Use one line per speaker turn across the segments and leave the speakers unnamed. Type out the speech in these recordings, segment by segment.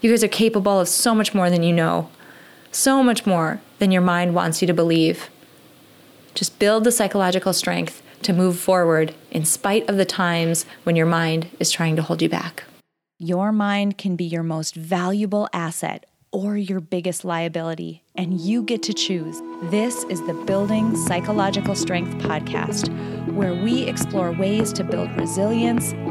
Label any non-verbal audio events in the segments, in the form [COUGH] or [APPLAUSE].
You guys are capable of so much more than you know, so much more than your mind wants you to believe. Just build the psychological strength to move forward in spite of the times when your mind is trying to hold you back.
Your mind can be your most valuable asset or your biggest liability, and you get to choose. This is the Building Psychological Strength podcast, where we explore ways to build resilience,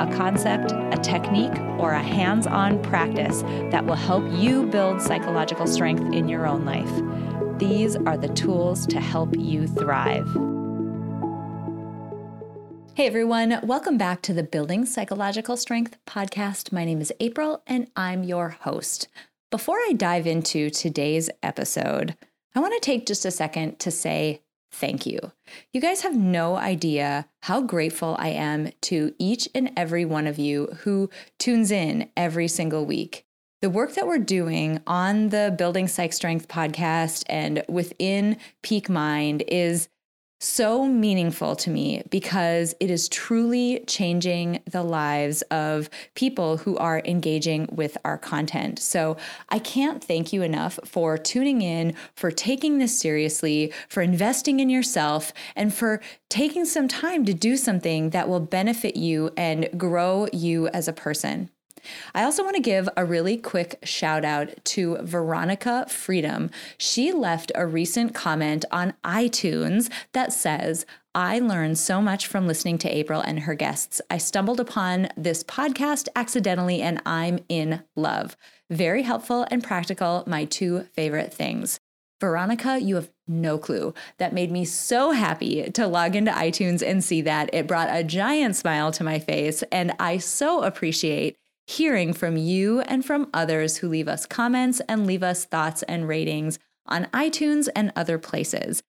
a concept, a technique, or a hands on practice that will help you build psychological strength in your own life. These are the tools to help you thrive. Hey everyone, welcome back to the Building Psychological Strength podcast. My name is April and I'm your host. Before I dive into today's episode, I want to take just a second to say thank you. You guys have no idea how grateful I am to each and every one of you who tunes in every single week. The work that we're doing on the Building Psych Strength podcast and within Peak Mind is so meaningful to me because it is truly changing the lives of people who are engaging with our content. So I can't thank you enough for tuning in, for taking this seriously, for investing in yourself, and for taking some time to do something that will benefit you and grow you as a person. I also want to give a really quick shout out to Veronica Freedom. She left a recent comment on iTunes that says, I learned so much from listening to April and her guests. I stumbled upon this podcast accidentally and I'm in love. Very helpful and practical, my two favorite things. Veronica, you have no clue. That made me so happy to log into iTunes and see that. It brought a giant smile to my face, and I so appreciate hearing from you and from others who leave us comments and leave us thoughts and ratings on iTunes and other places.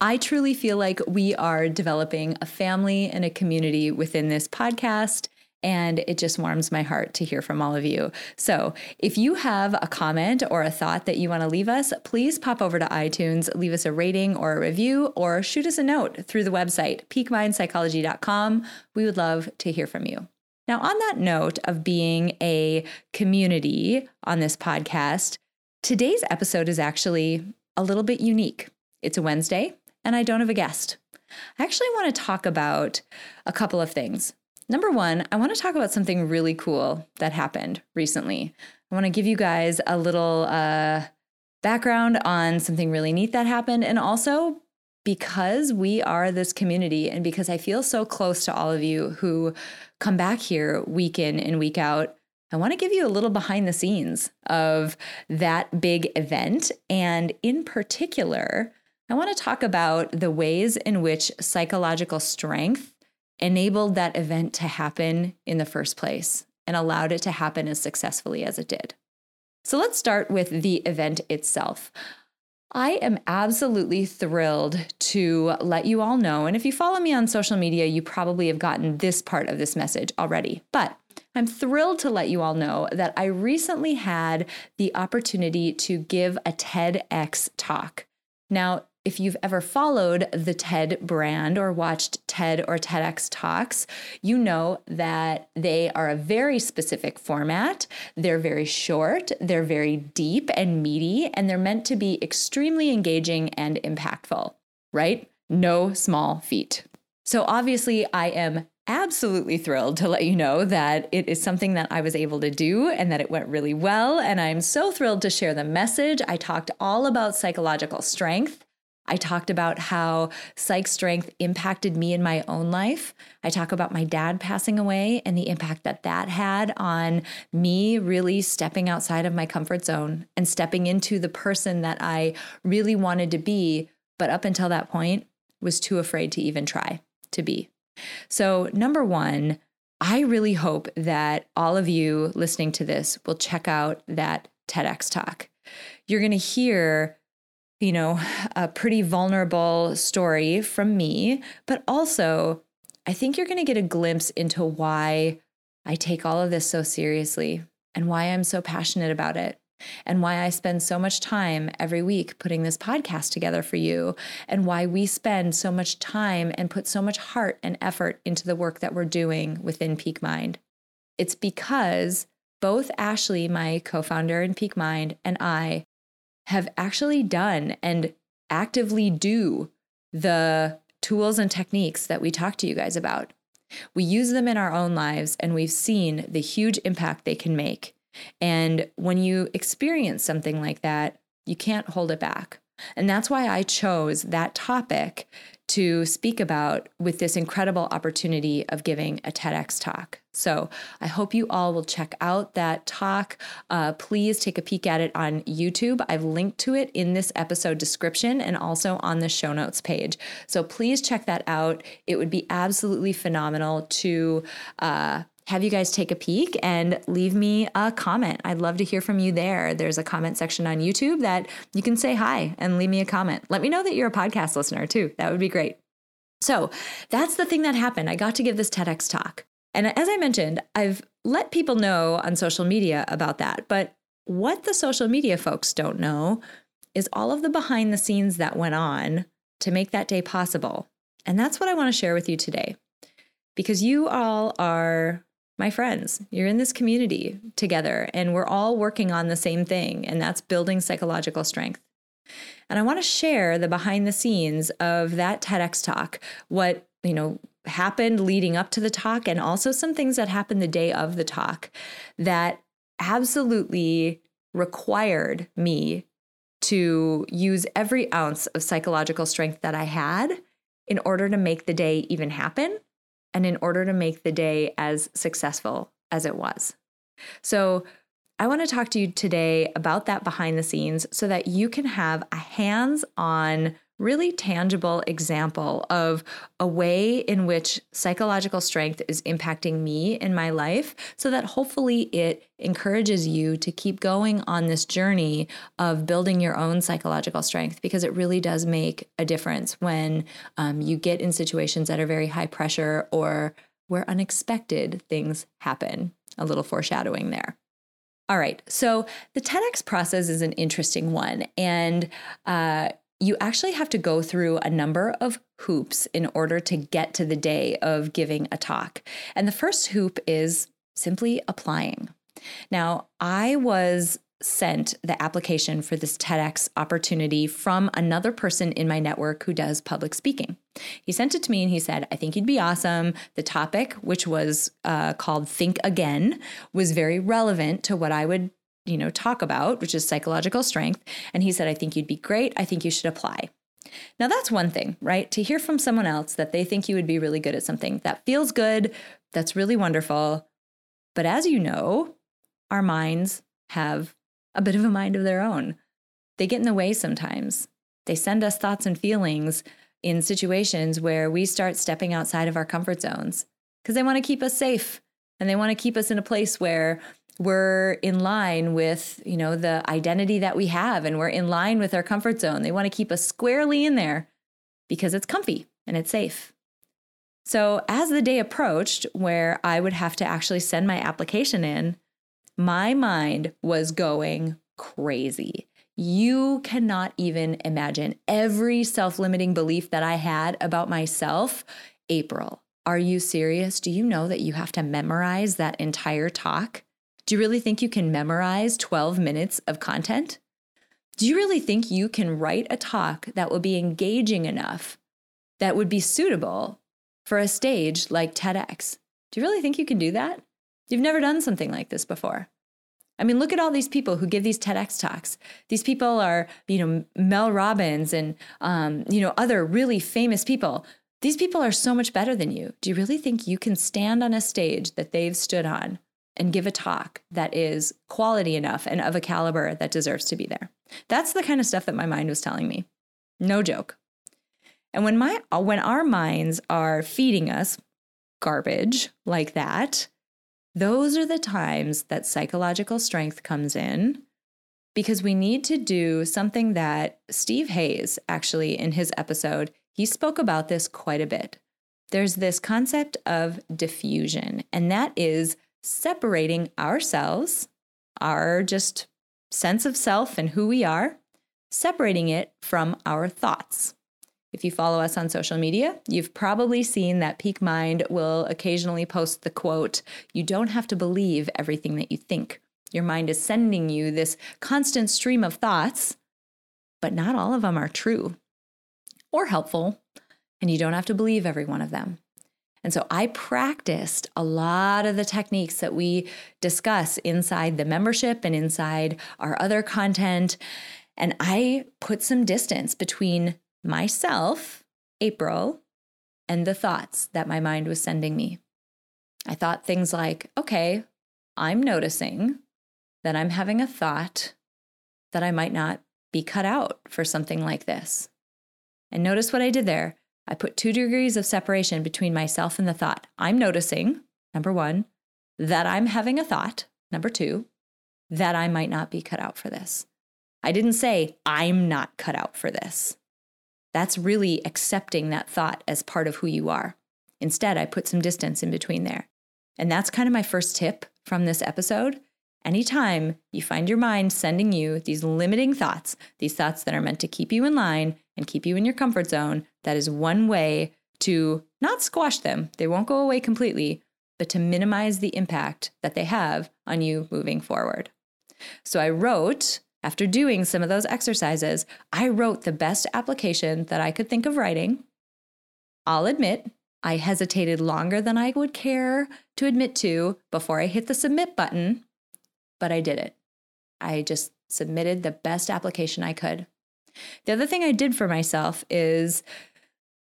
I truly feel like we are developing a family and a community within this podcast. And it just warms my heart to hear from all of you. So, if you have a comment or a thought that you want to leave us, please pop over to iTunes, leave us a rating or a review, or shoot us a note through the website, peakmindpsychology.com. We would love to hear from you. Now, on that note of being a community on this podcast, today's episode is actually a little bit unique. It's a Wednesday, and I don't have a guest. I actually want to talk about a couple of things. Number one, I want to talk about something really cool that happened recently. I want to give you guys a little uh, background on something really neat that happened, and also because we are this community and because I feel so close to all of you who come back here week in and week out, I want to give you a little behind the scenes of that big event. And in particular, I want to talk about the ways in which psychological strength enabled that event to happen in the first place and allowed it to happen as successfully as it did. So let's start with the event itself. I am absolutely thrilled to let you all know. And if you follow me on social media, you probably have gotten this part of this message already. But I'm thrilled to let you all know that I recently had the opportunity to give a TEDx talk. Now, if you've ever followed the TED brand or watched TED or TEDx talks, you know that they are a very specific format. They're very short, they're very deep and meaty, and they're meant to be extremely engaging and impactful, right? No small feat. So, obviously, I am absolutely thrilled to let you know that it is something that I was able to do and that it went really well. And I'm so thrilled to share the message. I talked all about psychological strength I talked about how psych strength impacted me in my own life. I talk about my dad passing away and the impact that that had on me really stepping outside of my comfort zone and stepping into the person that I really wanted to be, but up until that point was too afraid to even try to be. So, number one, I really hope that all of you listening to this will check out that TEDx talk. You're going to hear
you know, a pretty vulnerable story from me, but also I think you're going to get a glimpse into why I take all of this so seriously and why I'm so passionate about it and why I spend so much time every week putting this podcast together for you, and why we spend so much time and put so much heart and effort into the work that we're doing within Peak Mind. It's because both Ashley, my co founder in Peak Mind, and I have actually done and actively do the tools and techniques that we talk to you guys about. We use them in our own lives, and we've seen the huge impact they can make. And when you experience something like that, you can't hold it back. And that's why I chose that topic to speak about with this incredible opportunity of giving a TEDx talk. So I hope you all will check out that talk. Uh, please take a peek at it on YouTube. I've linked to it in this episode description and also on the show notes page. So please check that out. It would be absolutely phenomenal to uh, have you guys take a peek and leave me a comment. I'd love to hear from you there. There's a comment section on YouTube that you can say hi and leave me a comment. Let me know that you're a podcast listener too. That would be great. So that's the thing that happened. I got to give this TEDx talk. And as I mentioned, I've let people know on social media about that. But what the social media folks don't know is all of the behind the scenes that went on to make that day possible. And that's what I want to share with you today. Because you all are my friends. You're in this community together, and we're all working on the same thing, and that's building psychological strength. And I want to share the behind the scenes of that TEDx talk, what, you know, happened leading up to the talk, and also some things that happened the day of the talk that absolutely required me to use every ounce of psychological strength that I had in order to make the day even happen and in order to make the day as successful as it was. So, I want to talk to you today about that behind the scenes so that you can have a hands on really tangible example of a way in which psychological strength is impacting me in my life so that hopefully it encourages you to keep going on this journey of building your own psychological strength because it really does make a difference when um, you get in situations that are very high pressure or where unexpected things happen. A little foreshadowing there. All right, so the TEDx process is an interesting one. And uh, you actually have to go through a number of hoops in order to get to the day of giving a talk. And the first hoop is simply applying. Now, I was sent the application for this TEDx opportunity from another person in my network who does public speaking. He sent it to me and he said, I think you'd be awesome. The topic, which was uh, called Think Again, was very relevant to what I would you know, talk about, which is psychological strength. And he said, I think you'd be great. I think you should apply. Now, that's one thing, right? To hear from someone else that they think you would be really good at something that feels good, that's really wonderful. But as you know, our minds have a bit of a mind of their own. They get in the way sometimes. They send us thoughts and feelings in situations where we start stepping outside of our comfort zones because they want to keep us safe and they want to keep us in a place where we're in line with you know the identity that we have and we're in line with our comfort zone. They want to keep us squarely in there because it's comfy and it's safe. So as the day approached where i would have to actually send my application in my mind was going crazy. You cannot even imagine every self-limiting belief that i had about myself. April are you serious? Do you know that you have to memorize that entire talk do you really think you can memorize 12 minutes of content? Do you really think you can write a talk that will be engaging enough that would be suitable for a stage like TEDx? Do you really think you can do that? You've never done something like this before. I mean, look at all these people who give these TEDx talks. These people are, you know, Mel Robbins and, um, you know, other really famous people. These people are so much better than you. Do you really think you can stand on a stage that they've stood on and give a talk that is quality enough and of a caliber that deserves to be there. That's the kind of stuff that my mind was telling me. No joke. And when my when our minds are feeding us garbage like that, those are the times that psychological strength comes in because we need to do something that Steve Hayes, actually, in his episode, he spoke about this quite a bit. There's this concept of defusion, and that is separating ourselves, our just sense of self and who we are, separating it from our thoughts. If you follow us on social media, you've probably seen that Peak Mind will occasionally post the quote, You don't have to believe everything that you think. Your mind is sending you this constant stream of thoughts, but not all of them are true or helpful, and you don't have to believe every one of them. And so I practiced a lot of the techniques that we discuss inside the membership and inside our other content. And I put some distance between myself, April, and the thoughts that my mind was sending me. I thought things like, okay, I'm noticing that I'm having a thought that I might not be cut out for something like this. And notice what I did there. I put two degrees of separation between myself and the thought. I'm noticing, number one, that I'm having a thought, number two, that I might not be cut out for this. I didn't say, I'm not cut out for this. That's really accepting that thought as part of who you are. Instead, I put some distance in between there. And that's kind of my first tip from this episode Anytime you find your mind sending you these limiting thoughts, these thoughts that are meant to keep you in line and keep you in your comfort zone, that is one way to not squash them. They won't go away completely, but to minimize the impact that they have on you moving forward. So I wrote, after doing some of those exercises, I wrote the best application that I could think of writing. I'll admit, I hesitated longer than I would care to admit to before I hit the submit button but I did it. I just submitted the best application I could. The other thing I did for myself is,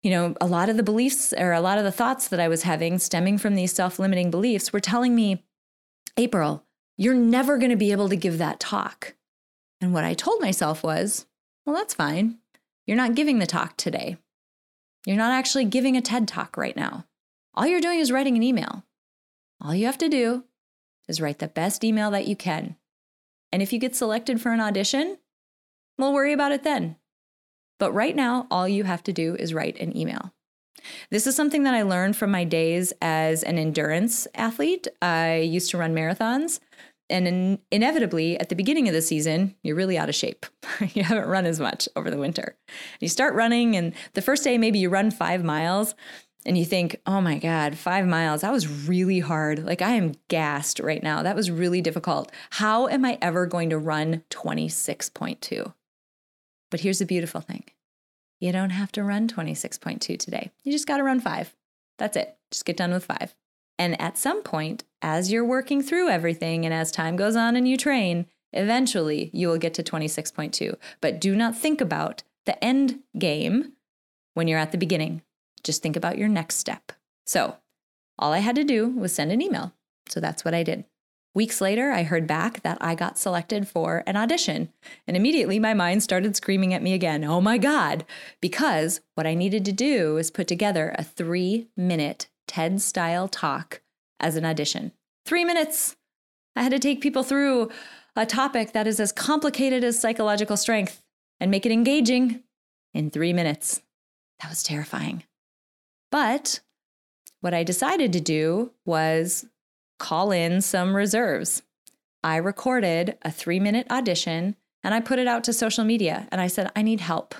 you know, a lot of the beliefs or a lot of the thoughts that I was having stemming from these self limiting beliefs were telling me, April, you're never going to be able to give that talk. And what I told myself was, well, that's fine. You're not giving the talk today. You're not actually giving a TED talk right now. All you're doing is writing an email. All you have to do is write the best email that you can. And if you get selected for an audition, we'll worry about it then. But right now, all you have to do is write an email. This is something that I learned from my days as an endurance athlete. I used to run marathons. And in, inevitably, at the beginning of the season, you're really out of shape. [LAUGHS] you haven't run as much over the winter. You start running, and the first day, maybe you run five miles, and you think, oh my God, five miles, that was really hard. Like I am gassed right now. That was really difficult. How am I ever going to run 26.2? But here's the beautiful thing you don't have to run 26.2 today. You just got to run five. That's it. Just get done with five. And at some point, as you're working through everything and as time goes on and you train, eventually you will get to 26.2. But do not think about the end game when you're at the beginning. Just think about your next step. So, all I had to do was send an email. So that's what I did. Weeks later, I heard back that I got selected for an audition. And immediately my mind started screaming at me again, oh my God, because what I needed to do was put together a three minute TED style talk as an audition. Three minutes. I had to take people through a topic that is as complicated as psychological strength and make it engaging in three minutes. That was terrifying. But what I decided to do was call in some reserves. I recorded a three minute audition and I put it out to social media and I said, I need help.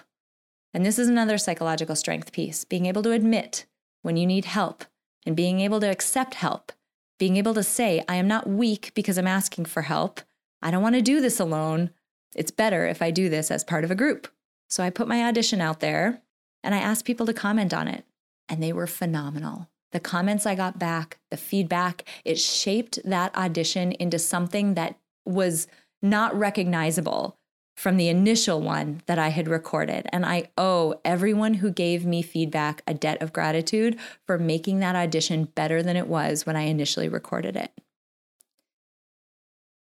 And this is another psychological strength piece being able to admit when you need help and being able to accept help, being able to say, I am not weak because I'm asking for help. I don't want to do this alone. It's better if I do this as part of a group. So I put my audition out there and I asked people to comment on it and they were phenomenal. The comments I got back, the feedback, it shaped that audition into something that was not recognizable from the initial one that I had recorded. And I owe everyone who gave me feedback a debt of gratitude for making that audition better than it was when I initially recorded it.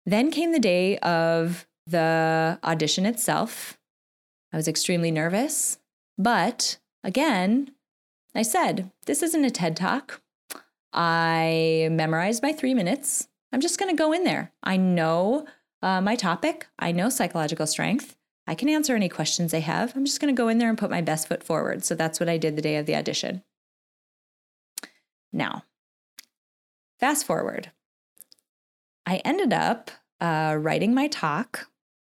Then came the day of the audition itself. I was extremely nervous, but again, I said, This isn't a TED talk. I memorized my three minutes. I'm just going to go in there. I know uh, my topic. I know psychological strength. I can answer any questions they have. I'm just going to go in there and put my best foot forward. So that's what I did the day of the audition. Now, fast forward. I ended up uh, writing my talk.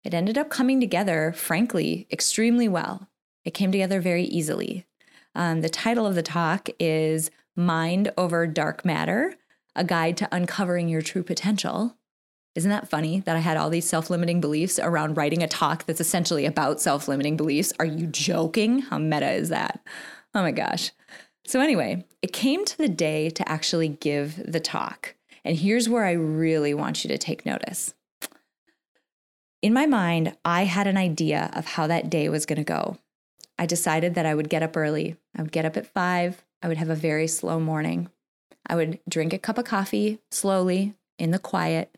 It ended up coming together, frankly, extremely well. It came together very easily. Um, the title of the talk is Mind Over Dark Matter A Guide to Uncovering Your True Potential. Isn't that funny that I had all these self limiting beliefs around writing a talk that's essentially about self limiting beliefs? Are you joking? How meta is that? Oh my gosh. So, anyway, it came to the day to actually give the talk. And here's where I really want you to take notice. In my mind, I had an idea of how that day was going to go. I decided that I would get up early. I would get up at five. I would have a very slow morning. I would drink a cup of coffee slowly in the quiet.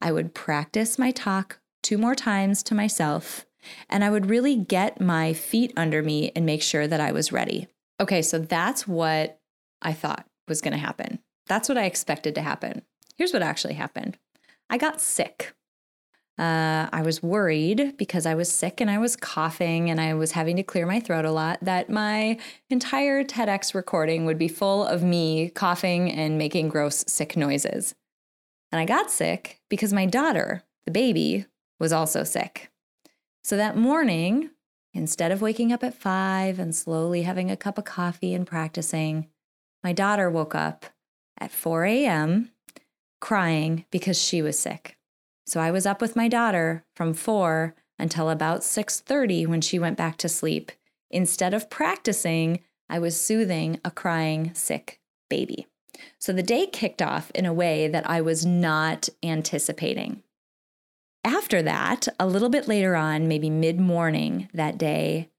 I would practice my talk two more times to myself, and I would really get my feet under me and make sure that I was ready. Okay, so that's what I thought was going to happen. That's what I expected to happen. Here's what actually happened I got sick. Uh, I was worried because I was sick and I was coughing and I was having to clear my throat a lot that my entire TEDx recording would be full of me coughing and making gross, sick noises. And I got sick because my daughter, the baby, was also sick. So that morning, instead of waking up at five and slowly having a cup of coffee and practicing, my daughter woke up at 4 a.m. crying because she was sick. So I was up with my daughter from 4 until about 6:30 when she went back to sleep. Instead of practicing, I was soothing a crying sick baby. So the day kicked off in a way that I was not anticipating. After that, a little bit later on, maybe mid morning that day,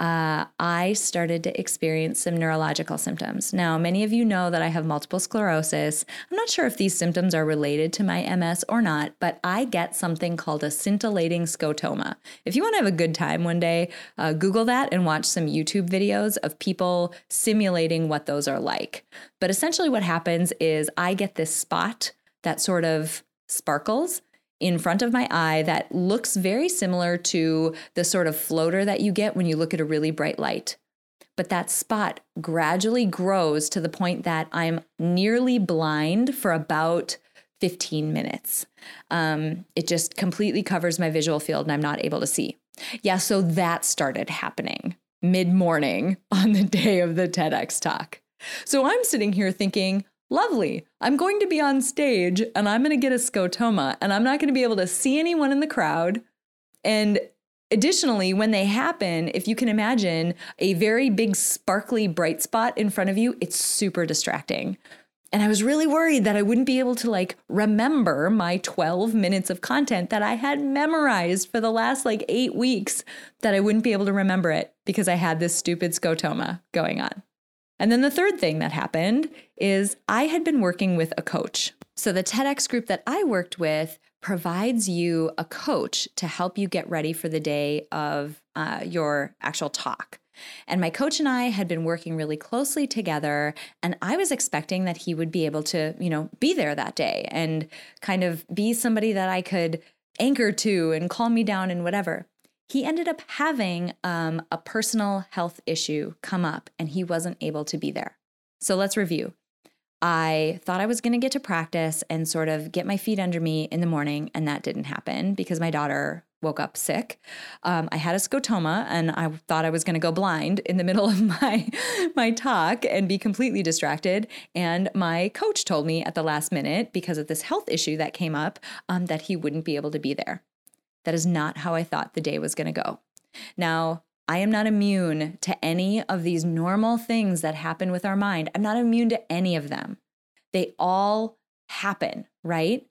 uh, I started to experience some neurological symptoms. Now, many of you know that I have multiple sclerosis. I'm not sure if these symptoms are related to my MS or not, but I get something called a scintillating scotoma. If you want to have a good time one day, uh, Google that and watch some YouTube videos of people simulating what those are like. But essentially, what happens is I get this spot that sort of sparkles in front of my eye that looks very similar to the sort of floater that you get when you look at a really bright light. But that spot gradually grows to the point that I'm nearly blind for about 15 minutes. Um, it just completely covers my visual field and I'm not able to see. Yeah, so that started happening mid morning [LAUGHS] on the day of the TEDx talk. So I'm sitting here thinking, lovely. I'm going to be on stage and I'm going to get a scotoma and I'm not going to be able to see anyone in the crowd. And additionally, when they happen, if you can imagine a very big, sparkly, bright spot in front of you, it's super distracting. And I was really worried that I wouldn't be able to like remember my 12 minutes of content that I had memorized for the last like eight weeks, that I wouldn't be able to remember it because I had this stupid scotoma going on. And then the third thing that happened is I had been working with a coach. So the TEDx group that I worked with provides you a coach to help you get ready for the day of uh, your actual talk. And my coach and I had been working really closely together, and I was expecting that he would be able to, you know, be there that day and kind of be somebody that I could anchor to and calm me down and whatever he ended up having um, a personal health issue come up and he wasn't able to be there. So let's review. I thought I was going to get to practice and sort of get my feet under me in the morning, and that didn't happen because my daughter woke up sick. Um, I had a scotoma, and I thought I was going to go blind in the [LAUGHS] middle of my my talk and be completely distracted. And my coach told me at the last minute because of this health issue that came up um, that he wouldn't be able to be there. That is not how I thought the day was going to go. Now, I am not immune to any of these normal things that happen with our mind. I'm not immune to any of them. They all happen, right?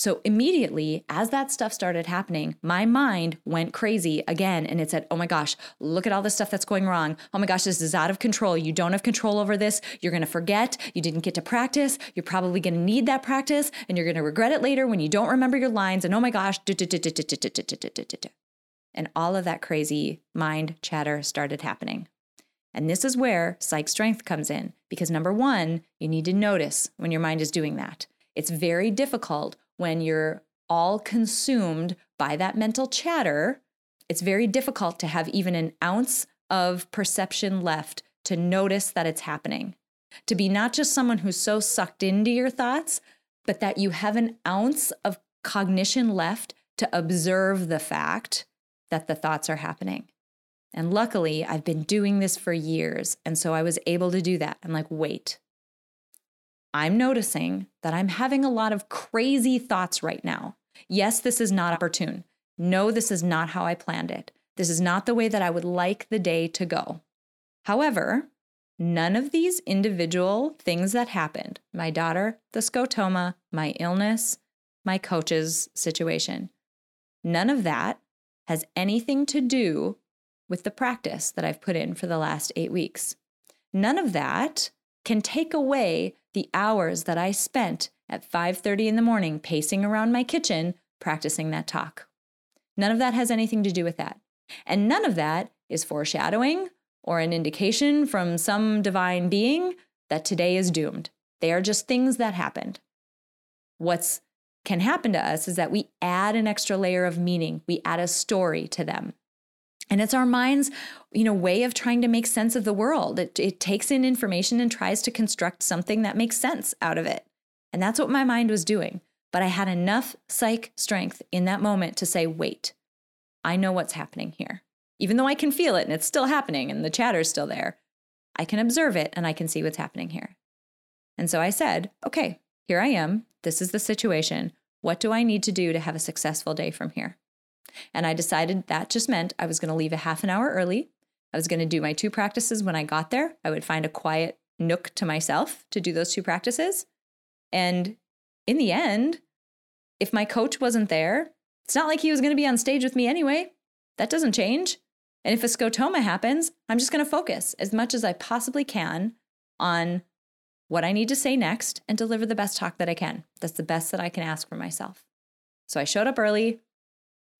So immediately, as that stuff started happening, my mind went crazy again and it said, Oh my gosh, look at all the stuff that's going wrong. Oh my gosh, this is out of control. You don't have control over this. You're going to forget. You didn't get to practice. You're probably going to need that practice and you're going to regret it later when you don't remember your lines. And oh my gosh, and all of that crazy mind chatter started happening. And this is where psych strength comes in because number one, you need to notice when your mind is doing that. It's very difficult when you're
all consumed by that mental chatter, it's very difficult to have even an ounce of perception left to notice that it's happening. To be not just someone who's so sucked into your thoughts, but that you have an ounce of cognition left to observe the fact that the thoughts are happening. And luckily, I've been doing this for years. And so I was able to do that. I'm like, wait, I'm noticing that I'm having a lot of crazy thoughts right now. Yes, this is not opportune. No, this is not how I planned it. This is not the way that I would like the day to go. However, none of these individual things that happened my daughter, the scotoma, my illness, my coach's situation none of that has anything to do with the practice that I've put in for the last eight weeks. None of that can take away the hours that I spent at 5:30 in the morning pacing around my kitchen practicing that talk. None of that has anything to do with that. And none of that is foreshadowing or an indication from some divine being that today is doomed. They are just things that happened. What's can happen to us is that we add an extra layer of meaning. We add a story to them. And it's our mind's, you know, way of trying to make sense of the world. It, it takes in information and tries to construct something that makes sense out of it. And that's what my mind was doing. But I had enough psych strength in that moment to say, wait, I know what's happening here. Even though I can feel it and it's still happening and the chatter's still there, I can observe it and I can see what's happening here. And so I said, okay, here I am. This is the situation. What do I need to do to have a successful day from here? And I decided that just meant I was going to leave a half an hour early. I was going to do my two practices when I got there. I would find a quiet nook to myself to do those two practices. And in the end, if my coach wasn't there, it's not like he was going to be on stage with me anyway. That doesn't change. And if a scotoma happens, I'm just going to focus as much as I possibly can on what I need to say next and deliver the best talk that I can. That's the best that I can ask for myself. So I showed up early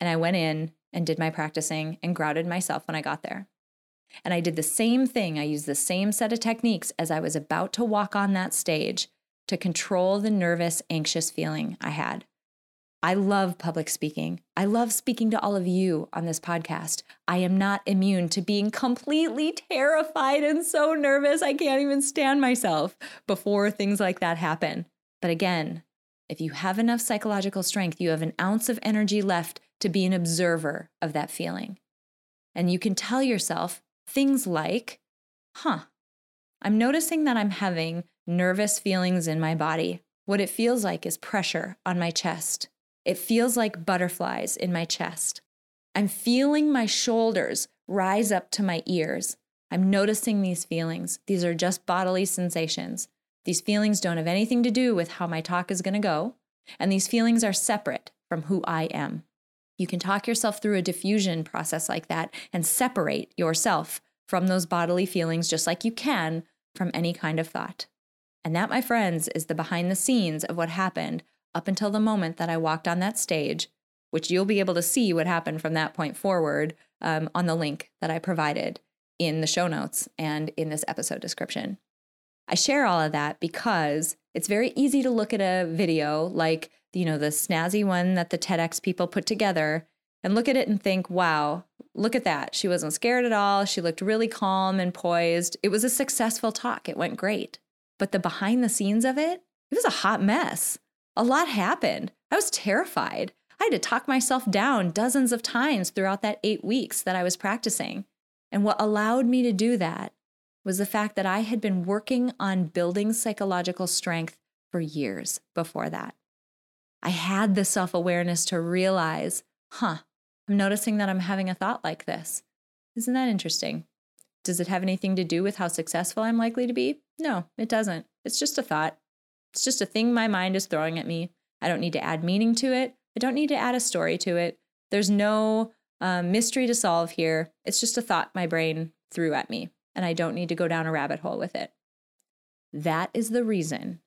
and I went in and did my practicing and grounded myself when I got there. And I did the same thing. I used the same set of techniques as I was about to walk on that stage to control the nervous, anxious feeling I had. I love public speaking. I love speaking to all of you on this podcast. I am not immune to being completely terrified and so nervous I can't even stand myself before things like that happen. But again, if you have enough psychological strength, you have an ounce of energy left to be an observer of that feeling. And you can tell yourself things like, huh, I'm noticing that I'm having nervous feelings in my body. What it feels like is pressure on my chest. It feels like butterflies in my chest. I'm feeling my shoulders rise up to my ears. I'm noticing these feelings. These are just bodily sensations. These feelings don't have anything to do with how my talk is going to go, and these feelings are separate from who I am. You can talk yourself through a defusion process like that and separate yourself from those bodily feelings just like you can from any kind of thought. And that, my friends, is the behind the scenes of what happened up until the moment that I walked on that stage, which you'll be able to see what happened from that point forward um, on the link that I provided in the show notes and in this episode description. I share all of that because it's very easy to look at a video like, you know, the snazzy one that the TEDx people put together and look at it and think, wow, look at that. She wasn't scared at all. She looked really calm and poised. It was a successful talk. It went great. But the behind the scenes of it, it was a hot mess a lot happened. I was terrified. I had to talk myself down dozens of times throughout that eight weeks that I was practicing. And what allowed me to do that was the fact that I had been working on building psychological strength for years before that. I had the self awareness to realize, huh, I'm noticing that I'm having a thought like this. Isn't that interesting? Does it have anything to do with how successful I'm likely to be? No, it doesn't. It's just a thought. It's just a thing my mind is throwing at me. I don't need to add meaning to it. I don't need to add a story to it. There's no um, mystery to solve here. It's just a thought my brain threw at me, and I don't need to go down a rabbit hole with it. That is the reason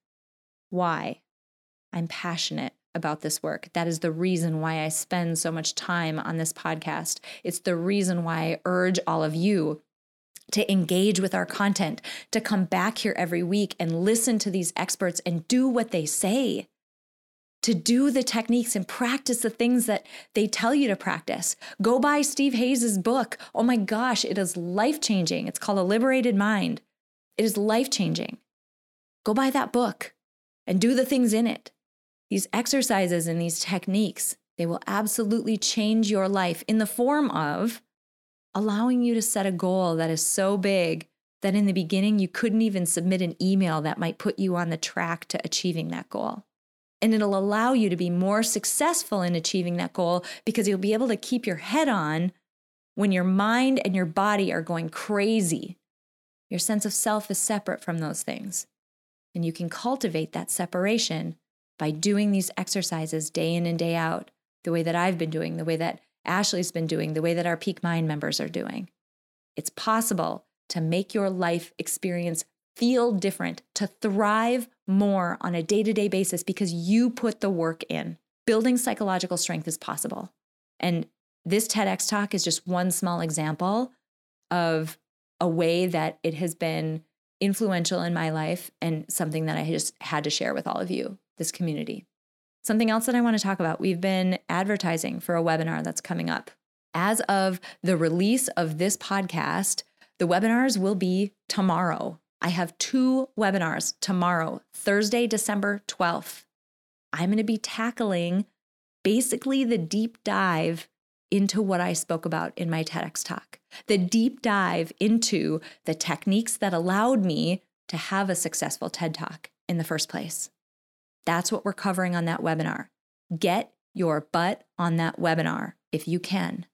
why I'm passionate about this work. That is the reason why I spend so much time on this podcast. It's the reason why I urge all of you to engage with our content, to come back here every week and listen to these experts and do what they say.
to do the techniques and practice the things that they tell you to practice. Go buy Steve Hayes' book. Oh my gosh, it is life changing. It's called A Liberated Mind. It is life changing. Go buy that book and do the things in it. These exercises and these techniques, they will absolutely change your life in the form of allowing you to set a goal that is so big that in the beginning you couldn't even submit an email that might put you on the track to achieving that goal. And it'll allow you to be more successful in achieving that goal because you'll be able to keep your head on when your mind and your body are going crazy. Your sense of self is separate from those things. And you can cultivate that separation by doing these exercises day in and day out, the way that I've been doing, the way that Ashley's been doing, the way that our Peak Mind members are doing. It's possible to make your life experience feel different, to thrive more on a day to day basis because you put the work in. Building psychological strength is possible. And this TEDx talk is just one small example of a way that it has been influential in my life and something that I just had to share with all of you, this community. Something else that I want to talk about we've been advertising for a webinar that's coming up. As of the release of this podcast, the webinars will be tomorrow. I have two webinars tomorrow, Thursday, December 12th. I'm going to be tackling basically the deep dive into what I spoke about in my TEDx talk, the deep dive into the techniques that allowed me to have a successful TED talk in the first place. That's what we're covering on that webinar. Get your butt on that webinar if you can.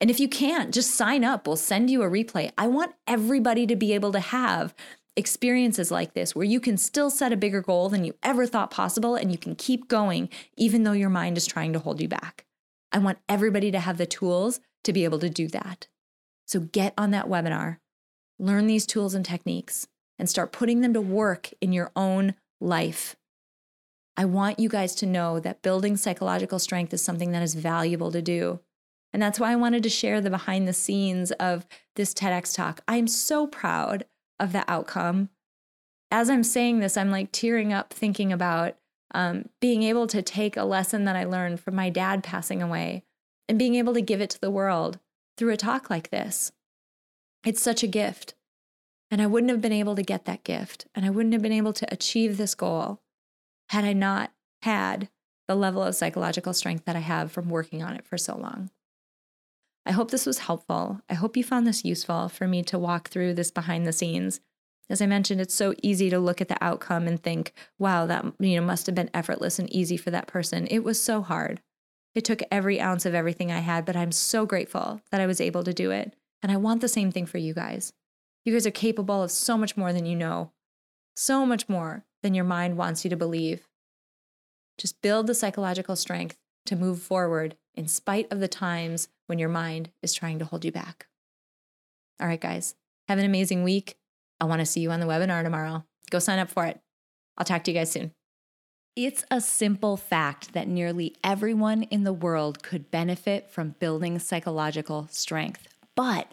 And if you can't, just sign up. We'll send you a replay. I want everybody to be able to have experiences like this where you can still set a bigger goal than you ever thought possible and you can keep going even though your mind is trying to hold you back. I want everybody to have the tools to be able to do that. So get on that webinar, learn these tools and techniques, and start putting them to work in your own life. I want you guys to know that building psychological strength is something that is valuable to do. And that's why I wanted to share the behind the scenes of this TEDx talk. I'm so proud of the outcome. As I'm saying this, I'm like tearing up thinking about um, being able to take a lesson that I learned from my dad passing away and being able to give it to the world through a talk like this. It's such a gift. And I wouldn't have been able to get that gift and I wouldn't have been able to achieve this goal had I not had the level of psychological strength that I have from working on it for so long. I hope this was helpful. I hope you found this useful for me to walk through this behind the scenes. As I mentioned, it's so easy to look at the outcome and think, wow, that you know must have been effortless and easy for that person. It was so hard. It took every ounce of everything I had, but I'm so grateful that I was able to do it. And I want the same thing for you guys. You guys are capable of so much more than you know, so much more than your mind wants you to believe. Just build the psychological strength to move forward in spite of the times when your mind is trying to hold you back. All right, guys, have an amazing week. I want to see you on the webinar tomorrow. Go sign up for it. I'll talk to you guys soon.
It's a simple fact that nearly everyone in the world could benefit from building psychological strength. But